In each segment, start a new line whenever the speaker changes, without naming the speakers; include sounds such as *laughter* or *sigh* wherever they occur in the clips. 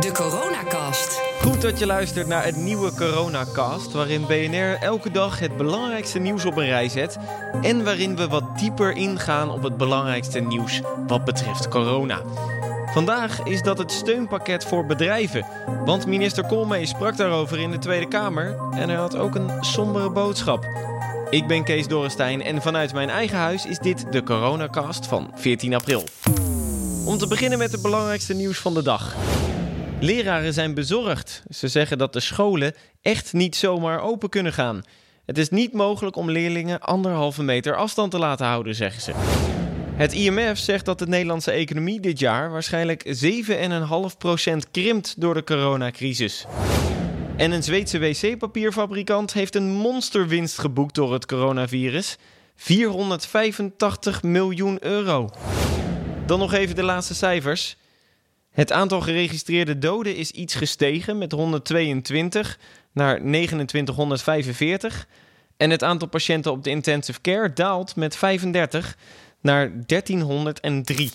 De Coronacast.
Goed dat je luistert naar het nieuwe Coronacast, waarin BNR elke dag het belangrijkste nieuws op een rij zet en waarin we wat dieper ingaan op het belangrijkste nieuws wat betreft corona. Vandaag is dat het steunpakket voor bedrijven, want minister Koolmees sprak daarover in de Tweede Kamer en hij had ook een sombere boodschap. Ik ben Kees Dorrestein en vanuit mijn eigen huis is dit de Coronacast van 14 april. Om te beginnen met het belangrijkste nieuws van de dag. Leraren zijn bezorgd. Ze zeggen dat de scholen echt niet zomaar open kunnen gaan. Het is niet mogelijk om leerlingen anderhalve meter afstand te laten houden, zeggen ze. Het IMF zegt dat de Nederlandse economie dit jaar waarschijnlijk 7,5% krimpt door de coronacrisis. En een Zweedse wc-papierfabrikant heeft een monsterwinst geboekt door het coronavirus. 485 miljoen euro. Dan nog even de laatste cijfers. Het aantal geregistreerde doden is iets gestegen met 122 naar 2945. En het aantal patiënten op de intensive care daalt met 35 naar 1303.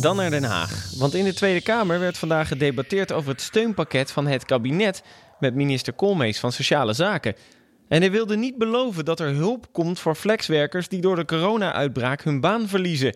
Dan naar Den Haag. Want in de Tweede Kamer werd vandaag gedebatteerd over het steunpakket van het kabinet met minister Koolmees van Sociale Zaken. En hij wilde niet beloven dat er hulp komt voor flexwerkers die door de corona-uitbraak hun baan verliezen.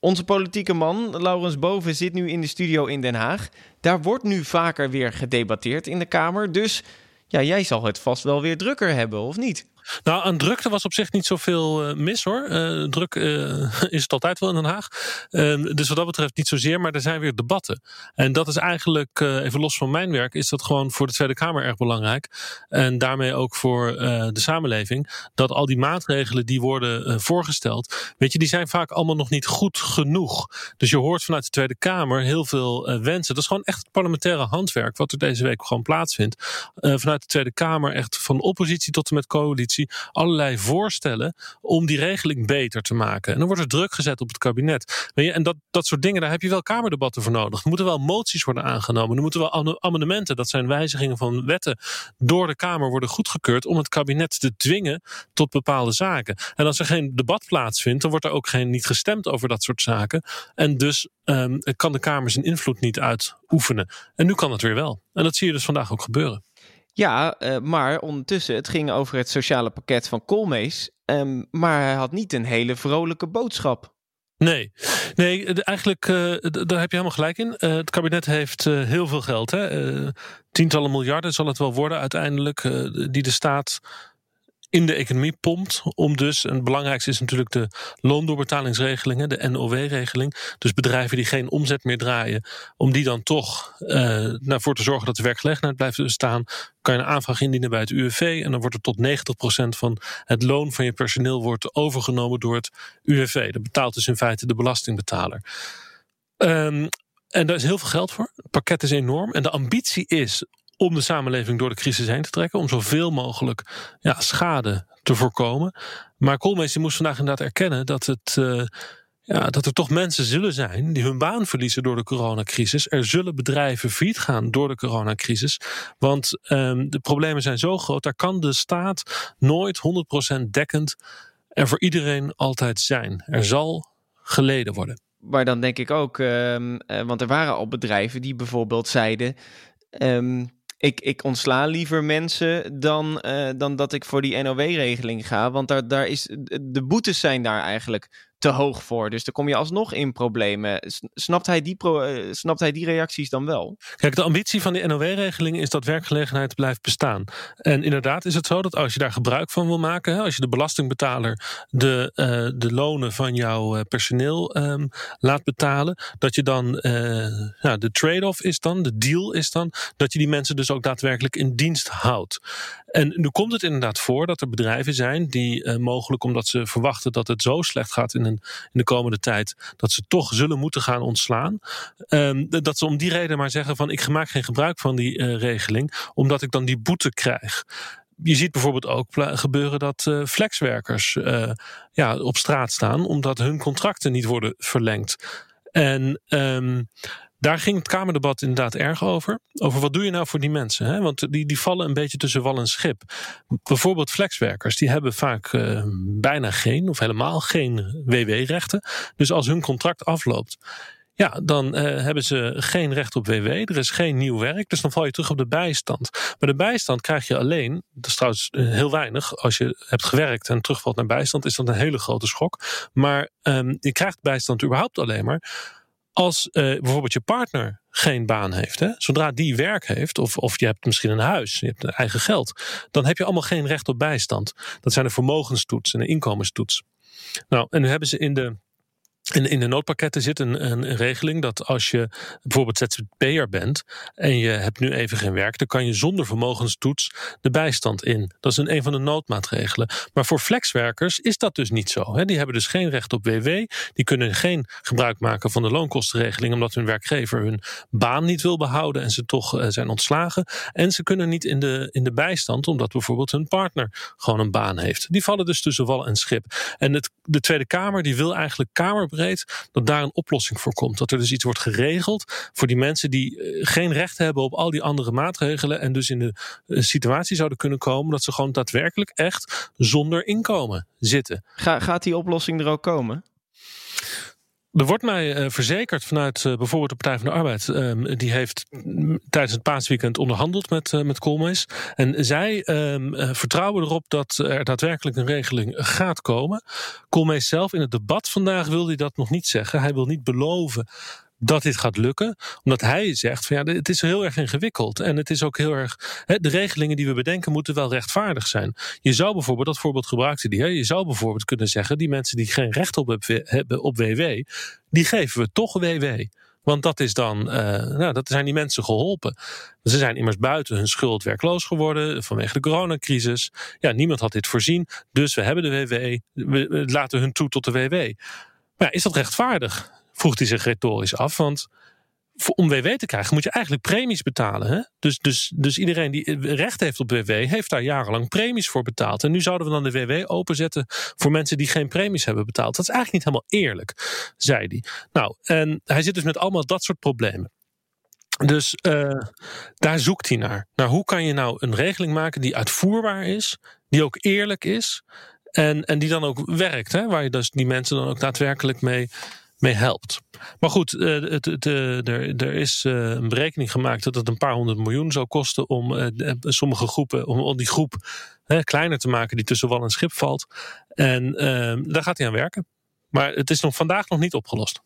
Onze politieke man, Laurens Boven, zit nu in de studio in Den Haag. Daar wordt nu vaker weer gedebatteerd in de Kamer. Dus ja, jij zal het vast wel weer drukker hebben, of niet?
Nou, aan drukte was op zich niet zoveel uh, mis hoor. Uh, druk uh, *laughs* is het altijd wel in Den Haag. Ehm, dus wat dat betreft niet zozeer, maar er zijn weer debatten. En dat is eigenlijk, even los van mijn werk, is dat gewoon voor de Tweede Kamer erg belangrijk. En daarmee ook voor de samenleving. Dat al die maatregelen die worden voorgesteld, weet je, die zijn vaak allemaal nog niet goed genoeg. Dus je hoort vanuit de Tweede Kamer heel veel wensen. Dat is gewoon echt het parlementaire handwerk, wat er deze week gewoon plaatsvindt. vanuit de Tweede Kamer, echt van oppositie tot en met coalitie allerlei voorstellen om die regeling beter te maken. En dan wordt er druk gezet op het kabinet. En dat, dat soort dingen, daar heb je wel kamerdebatten voor nodig. Er moeten wel moties worden aangenomen. Er moeten wel amendementen, dat zijn wijzigingen van wetten, door de Kamer worden goedgekeurd om het kabinet te dwingen tot bepaalde zaken. En als er geen debat plaatsvindt, dan wordt er ook geen, niet gestemd over dat soort zaken. En dus um, kan de Kamer zijn invloed niet uitoefenen. En nu kan het weer wel. En dat zie je dus vandaag ook gebeuren.
Ja, uh, maar ondertussen, het ging over het sociale pakket van Koolmees. Um, maar hij had niet een hele vrolijke boodschap.
Nee, nee eigenlijk, uh, daar heb je helemaal gelijk in. Het kabinet heeft heel veel geld. Hè? tientallen miljarden zal het wel worden uiteindelijk, die de staat in de economie pompt. Om dus, en het belangrijkste is natuurlijk de loondoorbetalingsregelingen, de NOW-regeling. Dus bedrijven die geen omzet meer draaien, om die dan toch uh, ervoor te zorgen dat de werkgelegenheid blijft bestaan. Kan je een aanvraag indienen bij het UWV en dan wordt er tot 90% van het loon van je personeel wordt overgenomen door het UWV. Dat betaalt dus in feite de belastingbetaler. Um, en daar is heel veel geld voor. Het pakket is enorm. En de ambitie is om de samenleving door de crisis heen te trekken. Om zoveel mogelijk ja, schade te voorkomen. Maar Koolmees moest vandaag inderdaad erkennen dat, het, uh, ja, dat er toch mensen zullen zijn die hun baan verliezen door de coronacrisis. Er zullen bedrijven failliet gaan door de coronacrisis. Want um, de problemen zijn zo groot, daar kan de staat nooit 100% dekkend er voor iedereen altijd zijn. Er zal geleden worden.
Maar dan denk ik ook, um, uh, want er waren al bedrijven die bijvoorbeeld zeiden. Um, ik, ik ontsla liever mensen dan, uh, dan dat ik voor die NOW-regeling ga. Want daar, daar is, de boetes zijn daar eigenlijk te hoog voor. Dus dan kom je alsnog in problemen. Snapt hij die, pro, uh, snapt hij die reacties dan wel?
Kijk, de ambitie van de NOW-regeling is dat werkgelegenheid blijft bestaan. En inderdaad is het zo dat als je daar gebruik van wil maken, als je de belastingbetaler de, uh, de lonen van jouw uh, personeel um, laat betalen, dat je dan de trade-off is dan, de deal is dan, dat je die mensen dus ook daadwerkelijk in dienst houdt. En nu komt het inderdaad voor dat er bedrijven zijn die mogelijk omdat ze verwachten dat het zo slecht gaat in in de komende tijd dat ze toch zullen moeten gaan ontslaan. Um, dat ze om die reden maar zeggen van ik maak geen gebruik van die uh, regeling, omdat ik dan die boete krijg. Je ziet bijvoorbeeld ook gebeuren dat uh, flexwerkers uh, ja, op straat staan omdat hun contracten niet worden verlengd. En um, daar ging het Kamerdebat inderdaad erg over. Over wat doe je nou voor die mensen? Hè? Want die, die vallen een beetje tussen wal en schip. Bijvoorbeeld flexwerkers, die hebben vaak uh, bijna geen of helemaal geen WW-rechten. Dus als hun contract afloopt, ja, dan uh, hebben ze geen recht op WW. Er is geen nieuw werk, dus dan val je terug op de bijstand. Maar de bijstand krijg je alleen, dat is trouwens heel weinig. Als je hebt gewerkt en terugvalt naar bijstand, is dat een hele grote schok. Maar um, je krijgt bijstand überhaupt alleen maar als uh, bijvoorbeeld je partner geen baan heeft. Hè? Zodra die werk heeft, of, of je hebt misschien een huis, je hebt eigen geld, dan heb je allemaal geen recht op bijstand. Dat zijn de vermogenstoets en de inkomenstoets. Nou, en nu hebben ze in de in, de noodpakketten zit een, een, regeling dat als je bijvoorbeeld ZZP'er bent en je hebt nu even geen werk, dan kan je zonder vermogenstoets de bijstand in. Dat is een, een van de noodmaatregelen. Maar voor flexwerkers is dat dus niet zo. Hè. Die hebben dus geen recht op WW. Die kunnen geen gebruik maken van de loonkostenregeling omdat hun werkgever hun baan niet wil behouden en ze toch uh, zijn ontslagen. En ze kunnen niet in de, in de bijstand omdat bijvoorbeeld hun partner gewoon een baan heeft. Die vallen dus tussen wal en schip. En het, de Tweede Kamer die wil eigenlijk Kamer dat daar een oplossing voor komt. Dat er dus iets wordt geregeld voor die mensen die eh, geen recht hebben op al die andere maatregelen. En dus in de eh, situatie zouden kunnen komen dat ze gewoon daadwerkelijk echt zonder inkomen zitten.
gaat die oplossing er ook komen?
Er wordt mij uh, verzekerd vanuit uh, bijvoorbeeld de Partij van de Arbeid. Uh, die heeft tijdens het paasweekend onderhandeld met, uh, met Koolmees. En zij ehm, vertrouwen erop dat er daadwerkelijk een regeling gaat komen. Koolmees zelf in het debat vandaag wil hij dat nog niet zeggen. Hij wil niet beloven dat dit gaat lukken. Omdat hij zegt van ja, het is heel erg ingewikkeld. En het is ook heel erg. Hè, de regelingen die we bedenken moeten wel rechtvaardig zijn. Je zou bijvoorbeeld, dat voorbeeld gebruikte die, hè, je zou bijvoorbeeld kunnen zeggen, die mensen die geen recht op hebben op WW, die geven we toch WW. Want dat is dan, uh, nou, dat zijn die mensen geholpen. Ze zijn immers buiten hun schuld werkloos geworden vanwege de coronacrisis. Ja, niemand had dit voorzien. Dus we hebben de WW. We laten hun toe tot de WW. Maar is dat rechtvaardig? Vroeg hij zich retorisch af. Want om WW te krijgen moet je eigenlijk premies betalen. Hè? Dus, dus, dus iedereen die recht heeft op WW heeft daar jarenlang premies voor betaald. En nu zouden we dan de WW openzetten voor mensen die geen premies hebben betaald. Dat is eigenlijk niet helemaal eerlijk, zei hij. Nou, en hij zit dus met allemaal dat soort problemen. Dus uh, daar zoekt hij naar. Naar hoe kan je nou een regeling maken die uitvoerbaar is, die ook eerlijk is en, en die dan ook werkt. Hè? Waar je dus die mensen dan ook daadwerkelijk mee mee helpt. Maar goed, uh, het, uh, er, er is uh, een berekening gemaakt dat het een paar honderd miljoen zou kosten om sommige groepen, om, die groep kleiner te maken die tussen wal en schip valt. En ehm, daar gaat hij aan werken. Maar het is nog vandaag nog niet opgelost.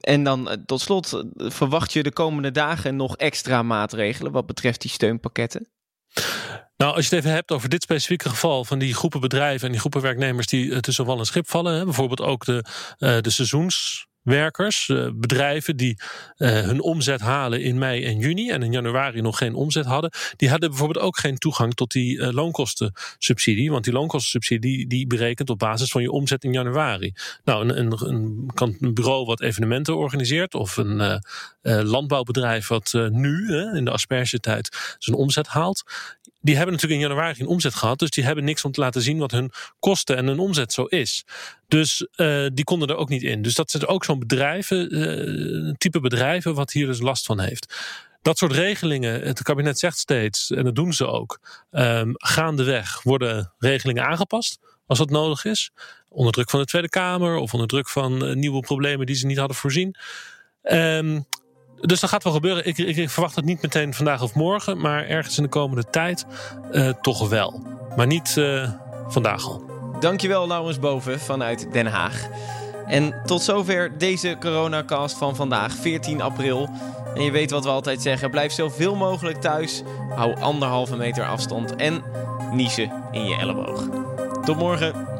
En dan tot slot, verwacht je de komende dagen nog extra maatregelen wat betreft die steunpakketten?
Nou, als je het even hebt over dit specifieke geval van die groepen bedrijven en die groepen werknemers die tussen wal en schip vallen, hè, bijvoorbeeld ook de, uh, de seizoenswerkers, uh, bedrijven die hun omzet halen in mei en juni en in januari nog geen omzet hadden, die hadden bijvoorbeeld ook geen toegang tot die loonkostensubsidie, want die loonkostensubsidie die berekent op basis van je omzet in januari. Nou, een, een, een bureau wat evenementen organiseert of een landbouwbedrijf wat nu in de aspergetijd zijn omzet haalt, die hebben natuurlijk in januari geen omzet gehad. Dus die hebben niks om te laten zien wat hun kosten en hun omzet zo is. Dus uh, die konden er ook niet in. Dus dat zijn ook zo'n bedrijven, uh, type bedrijven, wat hier dus last van heeft. Dat soort regelingen, het kabinet zegt steeds, en dat doen ze ook, um, gaandeweg worden regelingen aangepast als dat nodig is. Onder druk van de Tweede Kamer of onder druk van uh, nieuwe problemen die ze niet hadden voorzien. Um, dus dat gaat wel gebeuren. Ik, ik, verwacht het niet meteen vandaag of morgen, maar ergens in de komende tijd uh, toch wel. Maar niet uh, vandaag al.
Dankjewel, Laurens Boven vanuit Den Haag. En tot zover deze coronacast van vandaag, 14 april. En je weet wat we altijd zeggen: blijf zoveel mogelijk thuis. Hou anderhalve meter afstand en niezen in je elleboog. Tot morgen.